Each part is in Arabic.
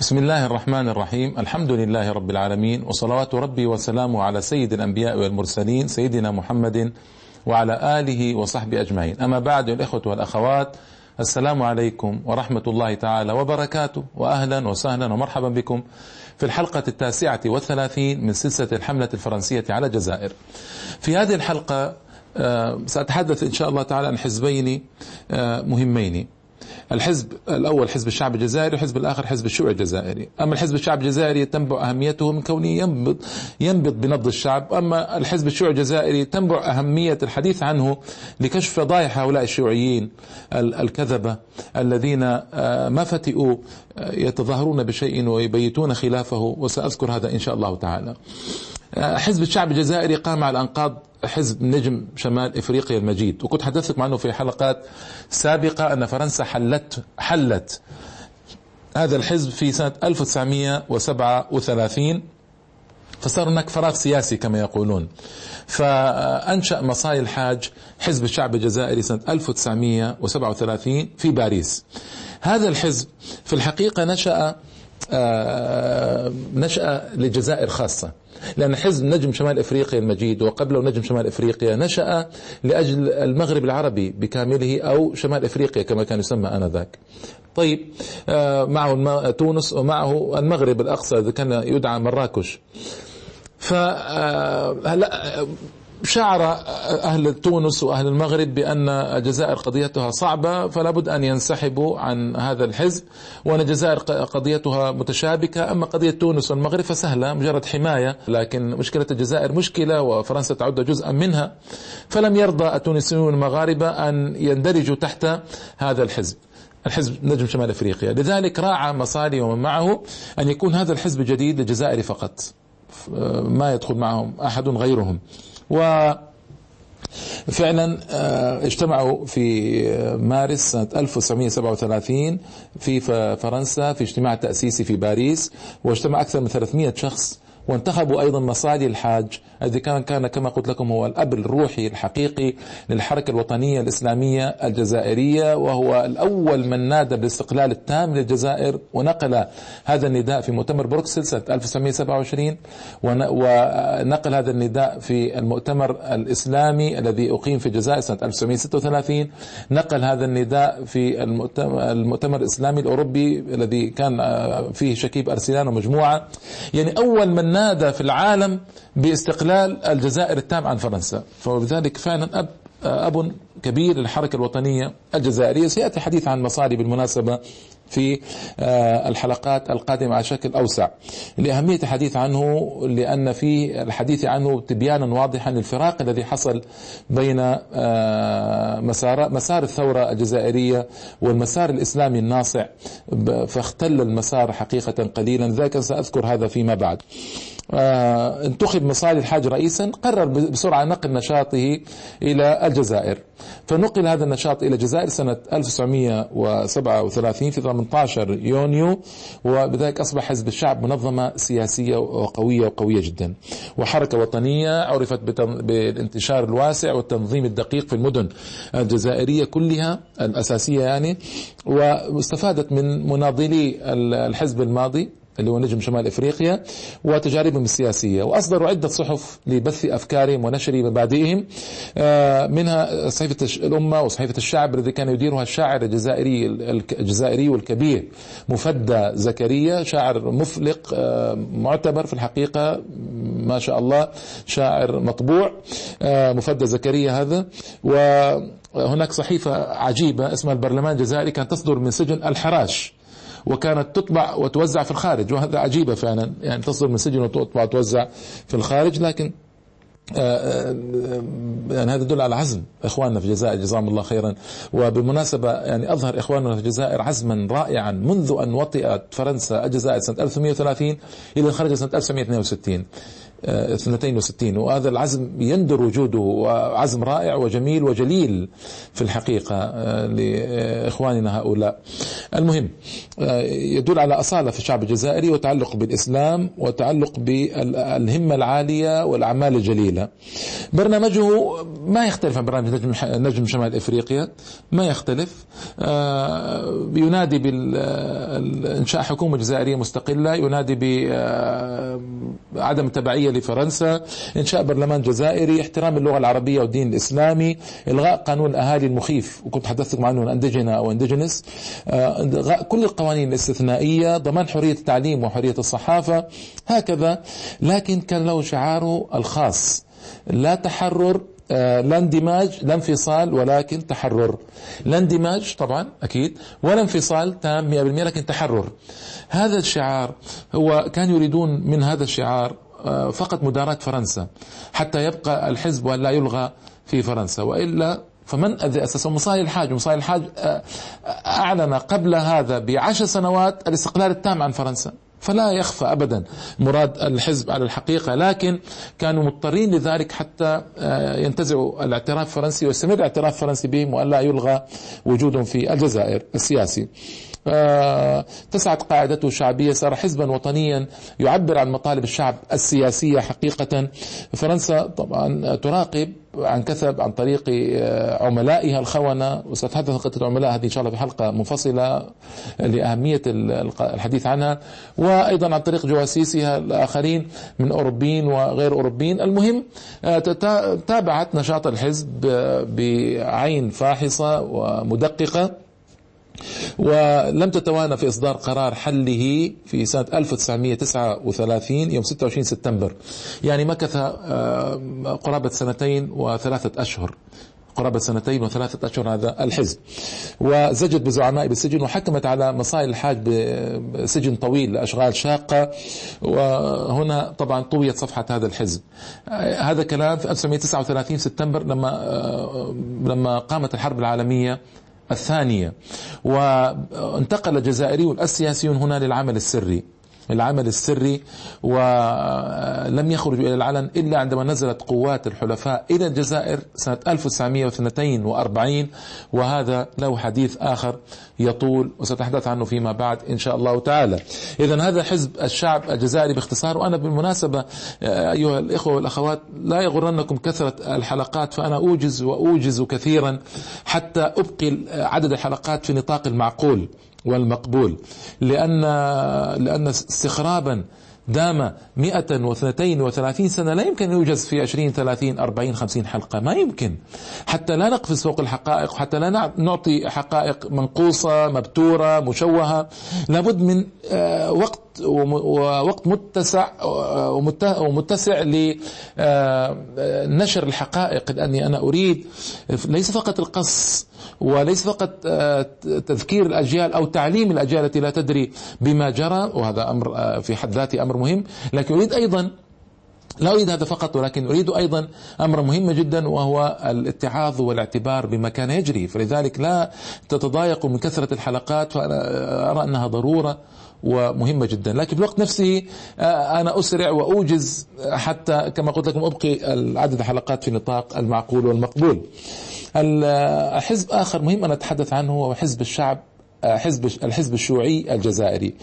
بسم الله الرحمن الرحيم الحمد لله رب العالمين وصلوات ربي وسلامه على سيد الأنبياء والمرسلين سيدنا محمد وعلى آله وصحبه أجمعين أما بعد الإخوة والأخوات السلام عليكم ورحمة الله تعالى وبركاته وأهلا وسهلا ومرحبا بكم في الحلقة التاسعة والثلاثين من سلسلة الحملة الفرنسية على الجزائر في هذه الحلقة سأتحدث إن شاء الله تعالى عن حزبين مهمين الحزب الأول حزب الشعب الجزائري والحزب الآخر حزب الشيوعي الجزائري. أما الحزب الشعب الجزائري تنبع أهميته من كونه ينبض, ينبض بنبض الشعب. أما الحزب الشيوعي الجزائري تنبع أهمية الحديث عنه لكشف فضائح هؤلاء الشيوعيين الكذبة الذين آه، ما فتئوا آه، يتظاهرون بشيء ويبيتون خلافه. وسأذكر هذا إن شاء الله تعالى. آه، حزب الشعب الجزائري قام على أنقاض حزب نجم شمال إفريقيا المجيد. وكنت حدثت عنه في حلقات سابقة أن فرنسا حلت حلت هذا الحزب في سنة 1937 فصار هناك فراغ سياسي كما يقولون. فأنشأ مصاي الحاج حزب الشعب الجزائري سنة 1937 في باريس. هذا الحزب في الحقيقة نشأ آه، نشأ لجزائر خاصة. لأن حزب نجم شمال إفريقيا المجيد وقبله نجم شمال إفريقيا نشأ لأجل المغرب العربي بكامله أو شمال إفريقيا كما كان يسمى آنذاك. طيب آه، معه تونس ومعه المغرب الأقصى كان يدعى مراكش. فهلا شعر أهل تونس وأهل المغرب بأن الجزائر قضيتها صعبة فلا بد أن ينسحبوا عن هذا الحزب وأن الجزائر قضيتها متشابكة أما قضية تونس والمغرب فسهلة مجرد حماية لكن مشكلة الجزائر مشكلة وفرنسا تعد جزءا منها فلم يرضى التونسيون والمغاربة أن يندرجوا تحت هذا الحزب الحزب نجم شمال إفريقيا، لذلك راعى مصالي ومن معه أن يكون هذا الحزب جديد للجزائر فقط. ما يدخل معهم أحد غيرهم. و فعلا آه، اجتمعوا في مارس سنة 1937 في فرنسا في اجتماع تأسيسي في باريس واجتمع أكثر من 300 شخص وانتخبوا أيضا مصالي الحاج الذي كان كان كما قلت لكم هو الأب الروحي الحقيقي للحركة الوطنية الإسلامية الجزائرية وهو الأول من نادى بالاستقلال التام للجزائر ونقل هذا النداء في مؤتمر بروكسل سنة 1927 ونقل هذا النداء في المؤتمر الإسلامي الذي أقيم في الجزائر سنة 1936 نقل هذا النداء في المؤتمر الإسلامي الأوروبي الذي كان فيه شكيب أرسلان ومجموعة. يعني أول من نادى في العالم باستقلال الجزائر التام عن فرنسا. فلذلك فعلا أب أب كبير للحركة الوطنية الجزائرية. سيأتي حديث عن مصاري بالمناسبة في آه، الحلقات القادمة على شكل أوسع. لأهمية الحديث عنه لأن في الحديث عنه تبيانا واضحا للفراق الذي حصل بين آه، مسار مسار الثورة الجزائرية والمسار الإسلامي الناصع. فاختل المسار حقيقة قليلا. ذلك سأذكر هذا فيما بعد. آه، انتخب مصالح الحاج رئيسا قرر بسرعة نقل نشاطه إلى الجزائر. فنقل هذا النشاط إلى الجزائر سنة 1937 في 18 يونيو وبذلك أصبح حزب الشعب منظمة سياسية وقوية وقوية جدا. وحركة وطنية عرفت بالانتشار الواسع والتنظيم الدقيق في المدن الجزائرية كلها الأساسية يعني واستفادت من مناضلي الحزب الماضي. اللي هو نجم شمال إفريقيا وتجاربهم السياسية. وأصدروا عدة صحف لبث أفكارهم ونشر مبادئهم آه، منها صحيفة الأمة وصحيفة الشعب الذي كان يديرها الشاعر الجزائري الجزائري والكبير مفدى زكريا شاعر مفلق آه، معتبر في الحقيقة ما شاء الله شاعر مطبوع آه، مفدى زكريا هذا. وهناك صحيفة عجيبة اسمها البرلمان الجزائري كانت تصدر من سجن الحراش. وكانت تطبع وتوزع في الخارج. وهذا عجيبة فعلا. يعني تصدر من سجن وتطبع وتوزع في الخارج لكن آه، آه، يعني هذا يدل على عزم إخواننا في الجزائر جزاهم الله خيرا. وبالمناسبة يعني أظهر إخواننا في الجزائر عزما رائعا منذ أن وطئت فرنسا الجزائر سنة 1830 إلى الخارج سنة 1962 62 وهذا العزم يندر وجوده وعزم رائع وجميل وجليل في الحقيقة آه، لإخواننا هؤلاء. المهم آه، يدل على أصالة في الشعب الجزائري وتعلق بالإسلام وتعلق بالهمة العالية والأعمال الجليلة. برنامجه ما يختلف عن برنامج نجم شمال إفريقيا. ما يختلف. آه، ينادي بإنشاء حكومة جزائرية مستقلة ينادي بعدم التبعية لفرنسا إنشاء برلمان جزائري احترام اللغة العربية والدين الإسلامي إلغاء قانون الأهالي المخيف. وكنت حدثتكم عنه أندجنا أو أندجنس آه، إلغاء كل القوانين الاستثنائية ضمان حرية التعليم وحرية الصحافة هكذا. لكن كان له شعاره الخاص. لا تحرر آه، لا اندماج لا انفصال ولكن تحرر. لا اندماج طبعا أكيد. ولا انفصال تام 100% لكن تحرر. هذا الشعار هو كان يريدون من هذا الشعار فقط مداراة فرنسا حتى يبقى الحزب ولا يلغى في فرنسا. وإلا فمن الذي أسسه؟ مصالح الحاج. مصالح الحاج آه، أعلن قبل هذا بعشر سنوات الاستقلال التام عن فرنسا. فلا يخفى ابدا مراد الحزب على الحقيقة. لكن كانوا مضطرين لذلك حتى آه، ينتزعوا الاعتراف الفرنسي ويستمر الاعتراف الفرنسي بهم والا يلغى وجودهم في الجزائر السياسي. اتسعت قاعدته الشعبية صار حزبا وطنيا يعبر عن مطالب الشعب السياسية حقيقة. فرنسا طبعا تراقب عن كثب عن طريق آه، عملائها الخونة وسأتحدث عن العملاء. هذه إن شاء الله في حلقة منفصلة لأهمية الحديث عنها. وأيضا عن طريق جواسيسها الآخرين من أوروبيين وغير أوروبيين. المهم آه، تابعت نشاط الحزب بعين فاحصة ومدققة. ولم تتوانى في إصدار قرار حله في سنة 1939 يوم 26 سبتمبر. يعني مكث آه، قرابة سنتين وثلاثة أشهر. قرابة سنتين وثلاثة أشهر هذا الحزب. وزجت بزعماء بالسجن وحكمت على مصائل الحاج بسجن طويل لأشغال شاقة. وهنا طبعا طويت صفحة هذا الحزب. هذا كلام في 1939 سبتمبر لما آه، لما قامت الحرب العالمية الثانية. وانتقل الجزائريون السياسيون هنا للعمل السري. العمل السري ولم يخرجوا إلى العلن إلا عندما نزلت قوات الحلفاء إلى الجزائر سنة 1942 وهذا له حديث آخر يطول وسأتحدث عنه فيما بعد إن شاء الله تعالى. إذا هذا حزب الشعب الجزائري باختصار وأنا بالمناسبة أيها الإخوة والأخوات لا يغرنكم كثرة الحلقات فأنا أوجز وأوجز كثيرا حتى أبقي عدد الحلقات في نطاق المعقول. والمقبول. لأن لأن استخرابا دام 132 سنة لا يمكن أن يوجز في 20 30 40 50 حلقة. ما يمكن. حتى لا نقفز فوق الحقائق حتى لا نعطي حقائق منقوصة مبتورة مشوهة. لابد من آه، وقت ووقت متسع ومتسع لنشر آه، الحقائق. لأني أنا أريد ليس فقط القص وليس فقط آه، تذكير الأجيال أو تعليم الأجيال التي لا تدري بما جرى وهذا أمر آه، في حد ذاته أمر مهم لكن أريد أيضا لا أريد هذا فقط ولكن أريد أيضا أمرا مهما جدا وهو الاتعاظ والاعتبار بما كان يجري. فلذلك لا تتضايقوا من كثرة الحلقات فأنا أرى أنها ضرورة ومهمة جدا. لكن في الوقت نفسه آه، أنا أسرع وأوجز حتى كما قلت لكم أبقي عدد الحلقات في نطاق المعقول والمقبول. الحزب آخر مهم أن أتحدث عنه هو حزب الشعب حزب الحزب الشيوعي الجزائري.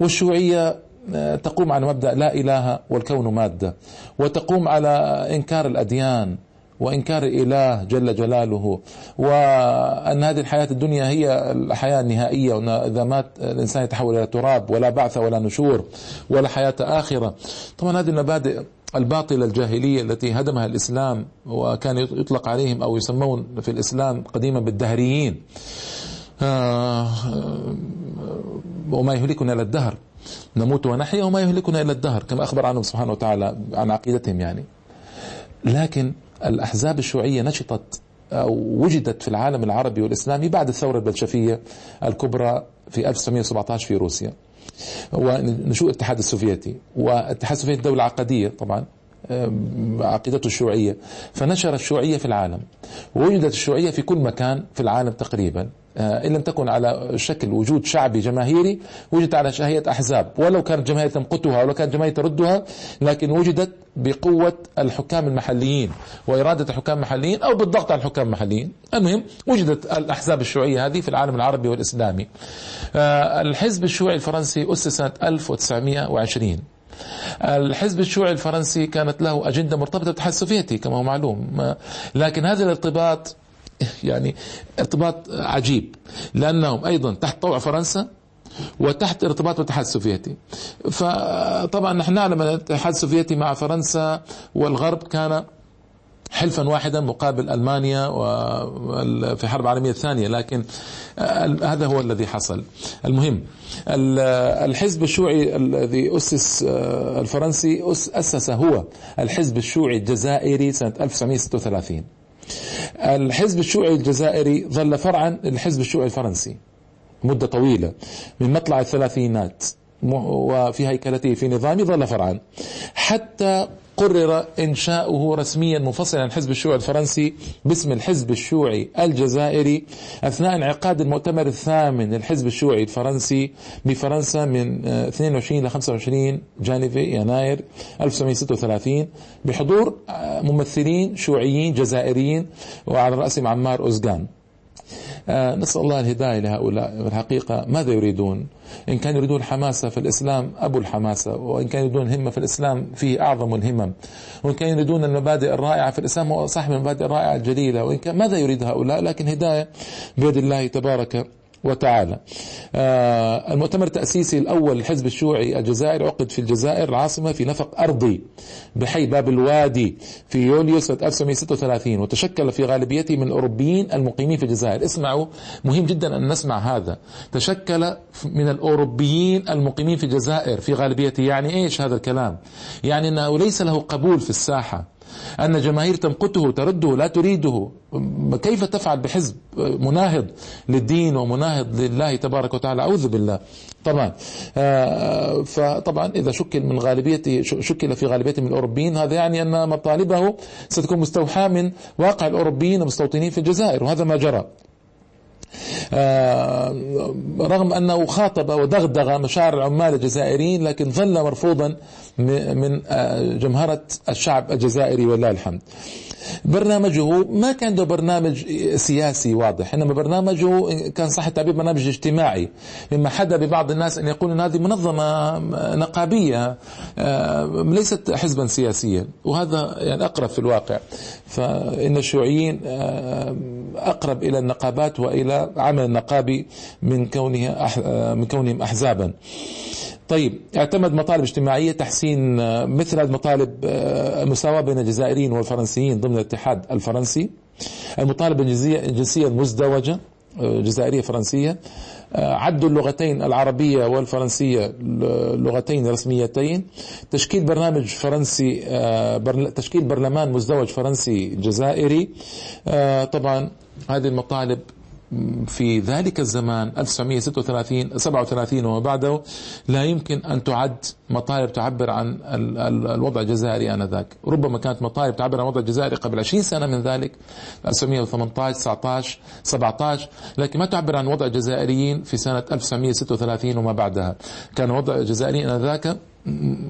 والشيوعية آه، تقوم على مبدأ لا إله والكون مادة وتقوم على إنكار الأديان وإنكار الإله جل جلاله وأن هذه الحياة الدنيا هي الحياة النهائية وأن إذا مات الإنسان يتحول إلى تراب ولا بعث ولا نشور ولا حياة آخرة. طبعا هذه المبادئ الباطلة الجاهلية التي هدمها الإسلام وكان يطلق عليهم أو يسمون في الإسلام قديما بالدهريين. آه، وما يهلكنا إلى الدهر. نموت ونحيا وما يهلكنا إلى الدهر كما أخبر عنهم سبحانه وتعالى عن عقيدتهم يعني. لكن الأحزاب الشيوعية نشطت أو وجدت في العالم العربي والإسلامي بعد الثورة البلشفية الكبرى في 1917 في روسيا. ونشوء الاتحاد السوفيتي والاتحاد السوفيتي دولة عقدية طبعا عقيدته الشيوعية. فنشر الشيوعية في العالم ووجدت الشيوعية في كل مكان في العالم تقريبا. إن لم تكن على شكل وجود شعبي جماهيري وجدت على شهية أحزاب. ولو كانت جماهير تمقتها ولو كانت جماهير تردها لكن وجدت بقوة الحكام المحليين وإرادة الحكام المحليين أو بالضغط على الحكام المحليين. المهم وجدت الأحزاب الشيوعية هذه في العالم العربي والإسلامي. آه، الحزب الشيوعي الفرنسي أسس سنة 1920 الحزب الشيوعي الفرنسي كانت له أجندة مرتبطة بالاتحاد السوفيتي كما هو معلوم. لكن هذا الارتباط يعني ارتباط عجيب لأنهم أيضا تحت طوع فرنسا وتحت ارتباط الاتحاد السوفيتي. فطبعا نحن نعلم أن الاتحاد السوفيتي مع فرنسا والغرب كان حلفا واحدا مقابل ألمانيا في الحرب العالمية الثانية لكن هذا هو الذي حصل. المهم الحزب الشيوعي الذي أسس الفرنسي أسس هو الحزب الشيوعي الجزائري سنة 1936 الحزب الشيوعي الجزائري ظل فرعا للحزب الشيوعي الفرنسي مدة طويلة من مطلع الثلاثينات وفي هيكلته في نظامه ظل فرعا. حتى قرر إنشاؤه رسميا منفصلا عن الحزب الشيوعي الفرنسي باسم الحزب الشيوعي الجزائري أثناء انعقاد المؤتمر الثامن للحزب الشيوعي الفرنسي بفرنسا من 22 ل 25 جانفي يناير 1936 بحضور ممثلين شيوعيين جزائريين وعلى رأسهم عمار أوزغان. آه، نسأل الله الهداية لهؤلاء. الحقيقة ماذا يريدون؟ إن كانوا يريدون حماسة في الإسلام أبو الحماسة. وإن كانوا يريدون همة في الإسلام فيه أعظم الهمم. وإن كانوا يريدون المبادئ الرائعة في الإسلام هو صاحب المبادئ الرائعة الجليلة وإن كان ماذا يريد هؤلاء؟ لكن هداية بيد الله تبارك وتعالى. آه، المؤتمر التأسيسي الأول للحزب الشيوعي الجزائري عقد في الجزائر العاصمة في نفق أرضي بحي باب الوادي في يوليو سنة 1936 وتشكل في غالبيته من الأوروبيين المقيمين في الجزائر. اسمعوا مهم جدا أن نسمع هذا. تشكل من الأوروبيين المقيمين في الجزائر في غالبيته يعني إيش هذا الكلام؟ يعني أنه ليس له قبول في الساحة. أن جماهير تمقته ترده لا تريده. كيف تفعل بحزب مناهض للدين ومناهض لله تبارك وتعالى؟ أعوذ بالله. طبعا آه، فطبعا إذا شكل من غالبية شكل في غالبية من الأوروبيين هذا يعني أن مطالبه ستكون مستوحاة من واقع الأوروبيين المستوطنين في الجزائر وهذا ما جرى. آه، رغم أنه خاطب ودغدغ مشاعر العمال الجزائريين لكن ظل مرفوضا من آه، جمهرة الشعب الجزائري ولله الحمد. برنامجه ما كان له برنامج سياسي واضح إنما برنامجه كان صح التعبير برنامج اجتماعي مما حدا ببعض الناس أن يقول ان هذه منظمة نقابية آه، ليست حزبا سياسيا وهذا يعني أقرب في الواقع. فإن الشيوعيين آه، أقرب إلى النقابات وإلى عمل النقابي من كونها من كونهم احزابا. طيب اعتمد مطالب اجتماعية تحسين آه، مثل هذه المطالب آه، المساواة بين الجزائريين والفرنسيين ضمن الاتحاد الفرنسي. المطالب الجنسية المزدوجة آه، جزائرية فرنسية. عد اللغتين العربية والفرنسية لغتين رسميتين. تشكيل برنامج فرنسي تشكيل برلمان مزدوج فرنسي جزائري. طبعا هذه المطالب في ذلك الزمان 1936 37 وما بعده لا يمكن أن تعد مطالب تعبر عن الوضع الجزائري آنذاك. ربما كانت مطالب تعبر عن الوضع الجزائري قبل 20 سنة من ذلك 1918 19 17 لكن ما تعبر عن وضع الجزائريين في سنة 1936 وما بعدها. كان وضع الجزائريين آنذاك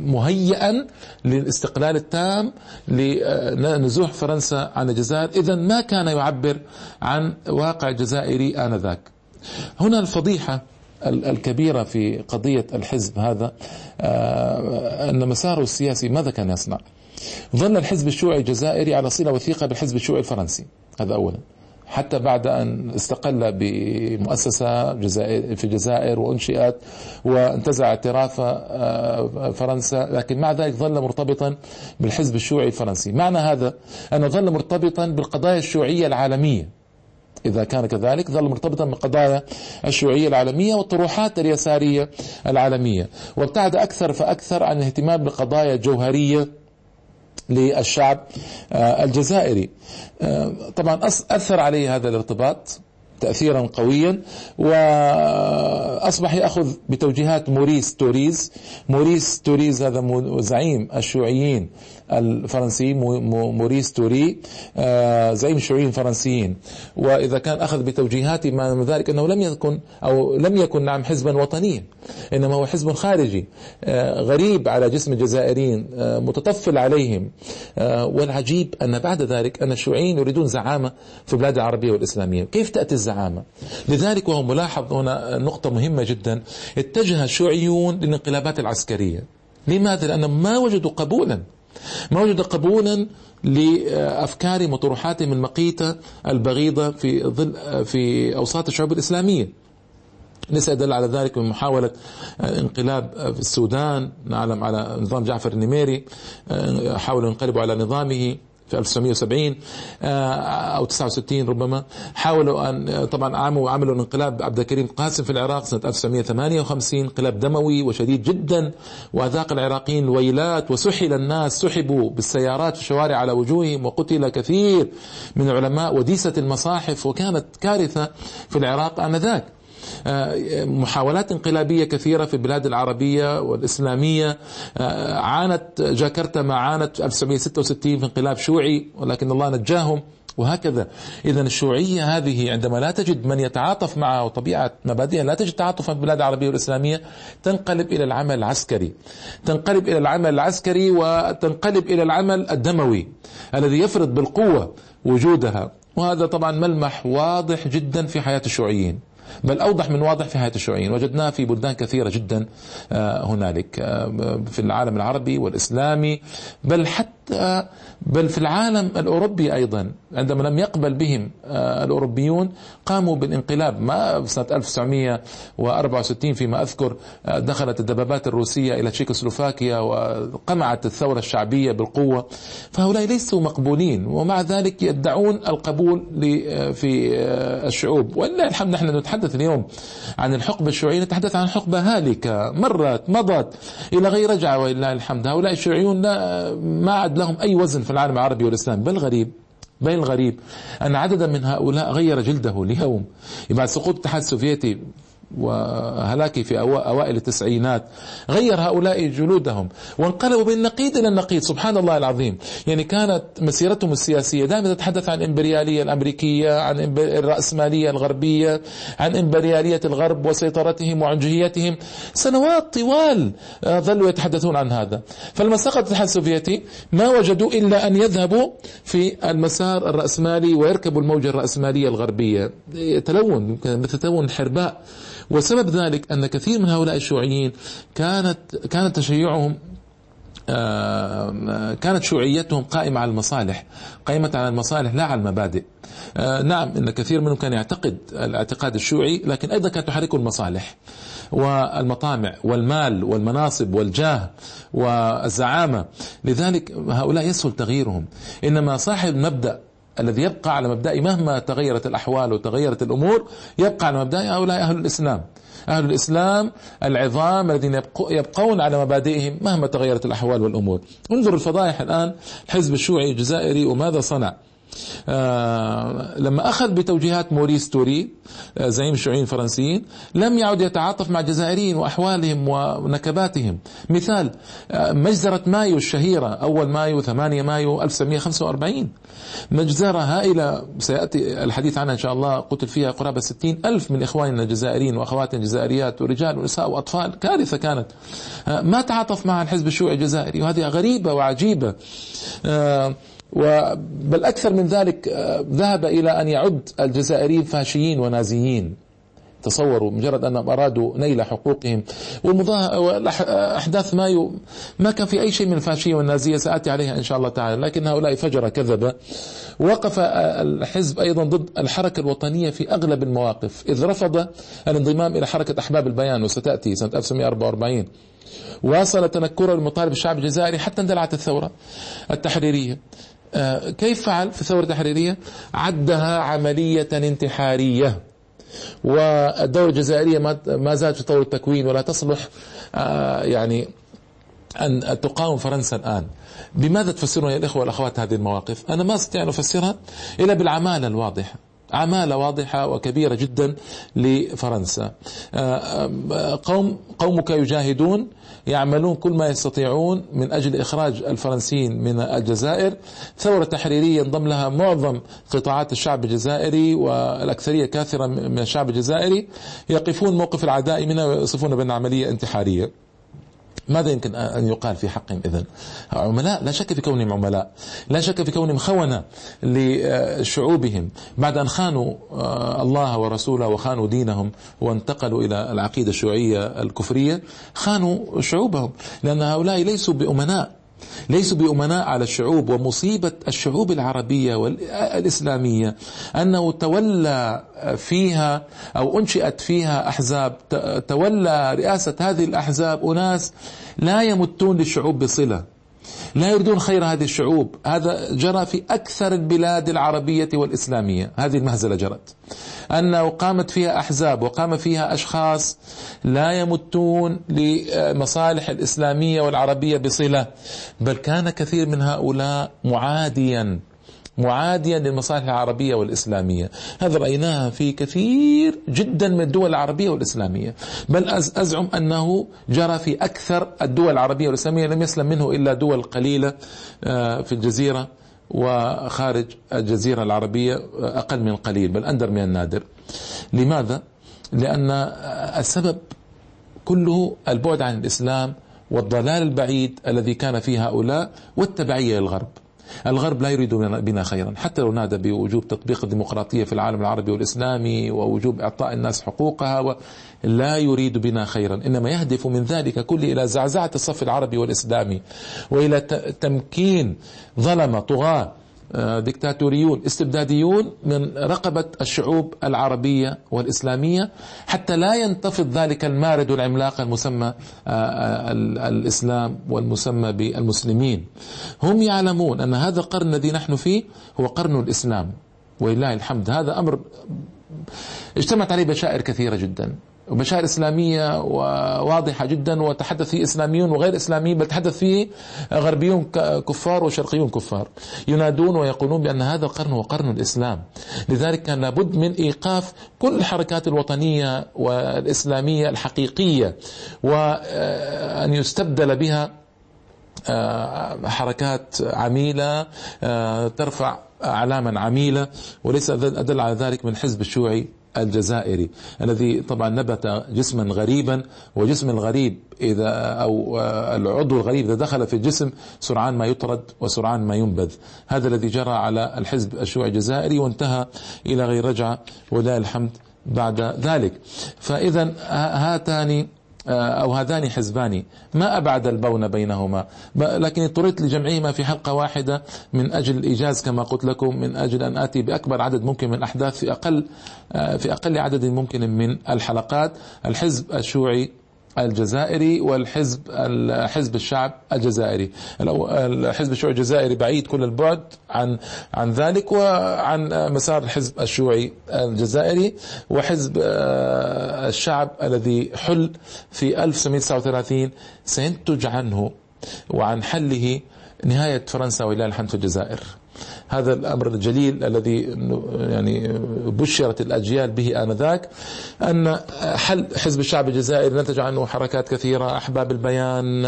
مهيئا للاستقلال التام لنزوح فرنسا عن الجزائر. اذا ما كان يعبر عن واقع جزائري آنذاك. هنا الفضيحة الكبيرة في قضية الحزب هذا آه، أن مساره السياسي ماذا كان يصنع؟ ظل الحزب الشيوعي الجزائري على صلة وثيقة بالحزب الشيوعي الفرنسي. هذا اولا. حتى بعد أن استقل بمؤسسة في الجزائر وأنشئت وانتزع اعتراف آه، فرنسا لكن مع ذلك ظل مرتبطا بالحزب الشيوعي الفرنسي. معنى هذا أنه ظل مرتبطا بالقضايا الشيوعية العالمية. إذا كان كذلك ظل مرتبطا بالقضايا الشيوعية العالمية والطروحات اليسارية العالمية. وابتعد أكثر فأكثر عن الاهتمام بالقضايا الجوهرية للشعب آه، الجزائري. آه، طبعا أثر عليه هذا الارتباط. تأثيرا قويا وأصبح يأخذ بتوجيهات موريس توريز. موريس توريز هذا زعيم الشيوعيين الفرنسي موريس توري آه، زعيم الشيوعيين الفرنسيين. وإذا كان أخذ بتوجيهات ما من ذلك أنه لم يكن أو لم يكن نعم حزبا وطنيا إنما هو حزب خارجي آه، غريب على جسم الجزائريين آه، متطفل عليهم. والعجيب أن بعد ذلك أن الشيوعيين يريدون زعامة في البلاد العربية والإسلامية. كيف تأتي الزعامة. لذلك وهو ملاحظ هنا نقطة مهمة جدا. اتجه الشيوعيون للانقلابات العسكرية. لماذا؟ لأنهم ما وجدوا قبولا. ما وجد قبولا لأفكار وطروحاتهم المقيته البغيضة في ظل في أوساط الشعوب الإسلامية. ليس يدل على ذلك من محاولة انقلاب في السودان نعلم على نظام جعفر النميري حاولوا ينقلبوا على نظامه. في 1970 آه، أو 69 ربما. حاولوا أن طبعا عملوا عملوا انقلاب عبد الكريم قاسم في العراق سنة 1958 انقلاب دموي وشديد جدا وأذاق العراقيين الويلات وسحل الناس سحبوا بالسيارات في الشوارع على وجوههم وقتل كثير من العلماء وديسة المصاحف وكانت كارثة في العراق آنذاك. آه، محاولات انقلابية كثيرة في البلاد العربية والإسلامية. آه، عانت جاكرتا ما عانت في 1966 في انقلاب شيوعي ولكن الله نجاهم وهكذا. إذا الشيوعية هذه عندما لا تجد من يتعاطف معها وطبيعة مبادئها لا تجد تعاطفا في البلاد العربية والإسلامية تنقلب إلى العمل العسكري. تنقلب إلى العمل العسكري وتنقلب إلى العمل الدموي الذي يفرض بالقوة وجودها. وهذا طبعا ملمح واضح جدا في حياة الشيوعيين بل أوضح من واضح في حياة الشيوعيين وجدناه في بلدان كثيرة جدا آه، هنالك آه، في العالم العربي والإسلامي بل حتى بل في العالم الأوروبي أيضا عندما لم يقبل بهم آه، الأوروبيون قاموا بالانقلاب. ما سنة 1964 فيما أذكر دخلت الدبابات الروسية إلى تشيكوسلوفاكيا وقمعت الثورة الشعبية بالقوة. فهؤلاء ليسوا مقبولين ومع ذلك يدعون القبول في الشعوب. ولله الحمد نحن نتحدث اليوم عن الحقبة الشيوعية نتحدث عن حقبة هالكة مرت مضت إلى غير رجعة ولله الحمد. هؤلاء الشيوعيون لا ما عاد لهم أي وزن في العالم العربي والإسلام بل غريب بل الغريب أن عددا من هؤلاء غير جلده اليوم بعد سقوط الاتحاد السوفيتي وهلاكه في أوائل التسعينات غير هؤلاء جلودهم وانقلبوا بالنقيض إلى النقيض سبحان الله العظيم. يعني كانت مسيرتهم السياسية دائما تتحدث عن الإمبريالية الأمريكية عن الرأسمالية الغربية عن إمبريالية الغرب وسيطرتهم وعنجهيتهم سنوات طوال آه، ظلوا يتحدثون عن هذا. فلما سقط الاتحاد السوفيتي ما وجدوا إلا أن يذهبوا في المسار الرأسمالي ويركبوا الموجة الرأسمالية الغربية. يتلون مثل تلون الحرباء وسبب ذلك أن كثير من هؤلاء الشيوعيين كانت كان تشيعهم آه، كانت شيوعيتهم قائمة على المصالح قائمة على المصالح لا على المبادئ. آه، نعم إن كثير منهم كان يعتقد الاعتقاد الشيوعي لكن أيضا كانت تحركه المصالح والمطامع والمال والمناصب والجاه والزعامة. لذلك هؤلاء يسهل تغييرهم. إنما صاحب مبدأ الذي يبقى على مبدأ مهما تغيرت الأحوال وتغيرت الأمور يبقى على مبدأ هؤلاء أهل الإسلام. أهل الإسلام العظام الذين يبقون على مبادئهم مهما تغيرت الأحوال والأمور. انظر الفضائح الآن الحزب الشيوعي الجزائري وماذا صنع. لما أخذ بتوجيهات موريس توري آه زعيم الشيوعيين الفرنسيين لم يعد يتعاطف مع الجزائريين وأحوالهم ونكباتهم. مثال آه مجزرة مايو الشهيرة أول مايو 8 مايو 1945 مجزرة هائلة سيأتي الحديث عنها إن شاء الله قتل فيها قرابة 60 ألف من إخواننا الجزائريين وأخواتنا الجزائريات ورجال ونساء وأطفال كارثة كانت. آه، ما تعاطف مع الحزب الشيوعي الجزائري وهذه غريبة وعجيبة. آه، بل أكثر من ذلك آه، ذهب إلى أن يعد الجزائريين فاشيين ونازيين. تصوروا مجرد أنهم أرادوا نيل حقوقهم. والأحداث مايو ما كان في أي شيء من الفاشية والنازية سآتي عليها إن شاء الله تعالى. لكن هؤلاء فجر كذبة. وقف الحزب أيضا ضد الحركة الوطنية في أغلب المواقف. إذ رفض الانضمام إلى حركة أحباب البيان وستأتي سنة 1944 واصل تنكره المطالب الشعب الجزائري حتى اندلعت الثورة التحريرية. آه، كيف فعل في الثورة التحريرية؟ عدها عملية انتحارية. والدولة الجزائرية ما زالت في طور التكوين ولا تصلح آه، يعني أن تقاوم فرنسا الآن. بماذا تفسرون يا الإخوة والأخوات هذه المواقف؟ أنا ما أستطيع أن أفسرها إلا بالعمالة الواضحة. عمالة واضحة وكبيرة جدا لفرنسا. قوم قومك يجاهدون يعملون كل ما يستطيعون من أجل إخراج الفرنسيين من الجزائر. ثورة تحريرية انضم لها معظم قطاعات الشعب الجزائري والأكثرية كاثرة من الشعب الجزائري. يقفون موقف العداء منها ويصفون بأن عملية انتحارية ماذا يمكن أن يقال في حقهم إذن؟ عملاء؟ لا شك في كونهم عملاء. لا شك في كونهم خونة لشعوبهم. بعد أن خانوا آه، الله ورسوله وخانوا دينهم وانتقلوا إلى العقيدة الشيوعية الكفرية خانوا شعوبهم. لأن هؤلاء ليسوا بأمناء. ليسوا بأمناء على الشعوب ومصيبة الشعوب العربية والإسلامية أنه تولى فيها أو أنشئت فيها أحزاب تولى رئاسة هذه الأحزاب أناس لا يمتون للشعوب بصلة. لا يريدون خير هذه الشعوب. هذا جرى في أكثر البلاد العربية والإسلامية. هذه المهزلة جرت. أنه قامت فيها أحزاب وقام فيها أشخاص لا يمتون لمصالح الإسلامية والعربية بصلة. بل كان كثير من هؤلاء معاديا. معاديا للمصالح العربية والإسلامية. هذا رأيناها في كثير جدا من الدول العربية والإسلامية. بل أزعم أنه جرى في أكثر الدول العربية والإسلامية لم يسلم منه إلا دول قليلة آه، في الجزيرة وخارج الجزيرة العربية آه، أقل من القليل بل أندر من النادر. لماذا؟ لأن السبب كله البعد عن الإسلام والضلال البعيد الذي كان في هؤلاء والتبعية للغرب. الغرب لا يريد بنا خيرا. حتى لو نادى بوجوب تطبيق الديمقراطية في العالم العربي والإسلامي ووجوب إعطاء الناس حقوقها لا يريد بنا خيرا. إنما يهدف من ذلك كله إلى زعزعة الصف العربي والإسلامي وإلى تمكين ظلمة طغاة آه، ديكتاتوريون استبداديون من رقبة الشعوب العربية والإسلامية حتى لا ينتفض ذلك المارد العملاق المسمى آه، آه، الإسلام والمسمى بالمسلمين. هم يعلمون أن هذا القرن الذي نحن فيه هو قرن الإسلام ولله الحمد. هذا أمر اجتمعت عليه بشائر كثيرة جدا. وبشائر إسلامية واضحة جدا وتحدث فيه إسلاميون وغير إسلاميين بل تحدث فيه غربيون كفار وشرقيون كفار. ينادون ويقولون بأن هذا القرن هو قرن الإسلام. لذلك كان لابد من إيقاف كل الحركات الوطنية والإسلامية الحقيقية وأن يستبدل بها آه، حركات عميلة آه، ترفع أعلاما عميلة وليس أدل على ذلك من حزب الشيوعي. الجزائري الذي طبعا نبت جسما غريبا وجسم الغريب إذا أو العضو الغريب إذا دخل في الجسم سرعان ما يطرد وسرعان ما ينبذ. هذا الذي جرى على الحزب الشيوعي الجزائري وانتهى إلى غير رجعة ولله الحمد بعد ذلك. فإذا هاتان آه، أو هذان حزبان. ما أبعد البون بينهما؟ لكن اضطريت لجمعهما في حلقة واحدة من أجل الإيجاز كما قلت لكم من أجل أن آتي بأكبر عدد ممكن من الأحداث في أقل آه، في أقل عدد ممكن من الحلقات. الحزب الشيوعي الجزائري والحزب حزب الشعب الجزائري. الحزب الشيوعي الجزائري بعيد كل البعد عن عن ذلك وعن مسار الحزب الشيوعي الجزائري وحزب آه، الشعب الذي حل في 1939 سينتج عنه وعن حله نهاية فرنسا ولله الحمد في الجزائر. هذا الأمر الجليل الذي يعني بشرت الأجيال به آنذاك أن حل حزب الشعب الجزائري نتج عنه حركات كثيرة أحباب البيان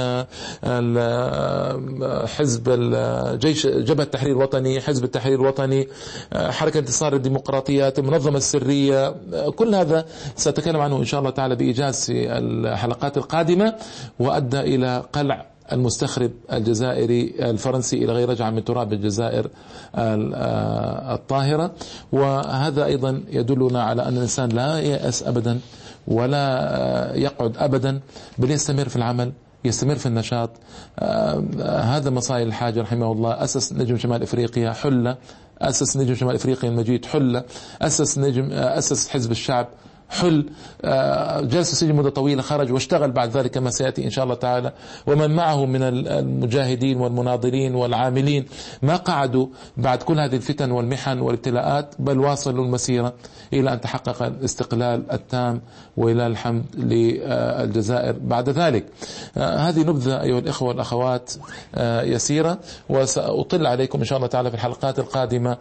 حزب الجيش جبهة التحرير الوطني حزب التحرير الوطني حركة انتصار الديمقراطيات المنظمة السرية كل هذا سأتكلم عنه إن شاء الله تعالى بإيجاز في الحلقات القادمة وأدى إلى قلع المستخرب الجزائري الفرنسي إلى غير رجعة من تراب الجزائر الطاهرة. وهذا أيضا يدلنا على أن الإنسان لا يأس أبدا ولا يقعد أبدا بل يستمر في العمل يستمر في النشاط. هذا مصاي الحاج رحمه الله. أسس نجم شمال إفريقيا حلة. أسس نجم شمال إفريقيا المجيد حلة. أسس نجم أسس حزب الشعب حل آه، جلس السجن مدة طويلة خرج واشتغل بعد ذلك كما سيأتي إن شاء الله تعالى. ومن معه من المجاهدين والمناضلين والعاملين ما قعدوا بعد كل هذه الفتن والمحن والابتلاءات بل واصلوا المسيرة إلى أن تحقق الاستقلال التام وإلى الحمد للجزائر بعد ذلك. آه، هذه نبذة أيها الإخوة والأخوات آه، يسيرة وسأطل عليكم إن شاء الله تعالى في الحلقات القادمة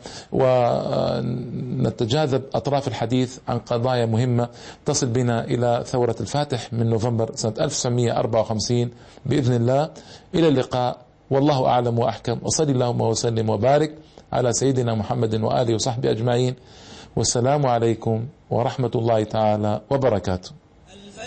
ونتجاذب أطراف الحديث عن قضايا مهمة تصل بنا إلى ثورة الفاتح من نوفمبر سنة 1954 بإذن الله إلى اللقاء. والله أعلم وأحكم. وصلي اللهم وسلم وبارك على سيدنا محمد وآله وصحبه أجمعين. والسلام عليكم ورحمة الله تعالى وبركاته.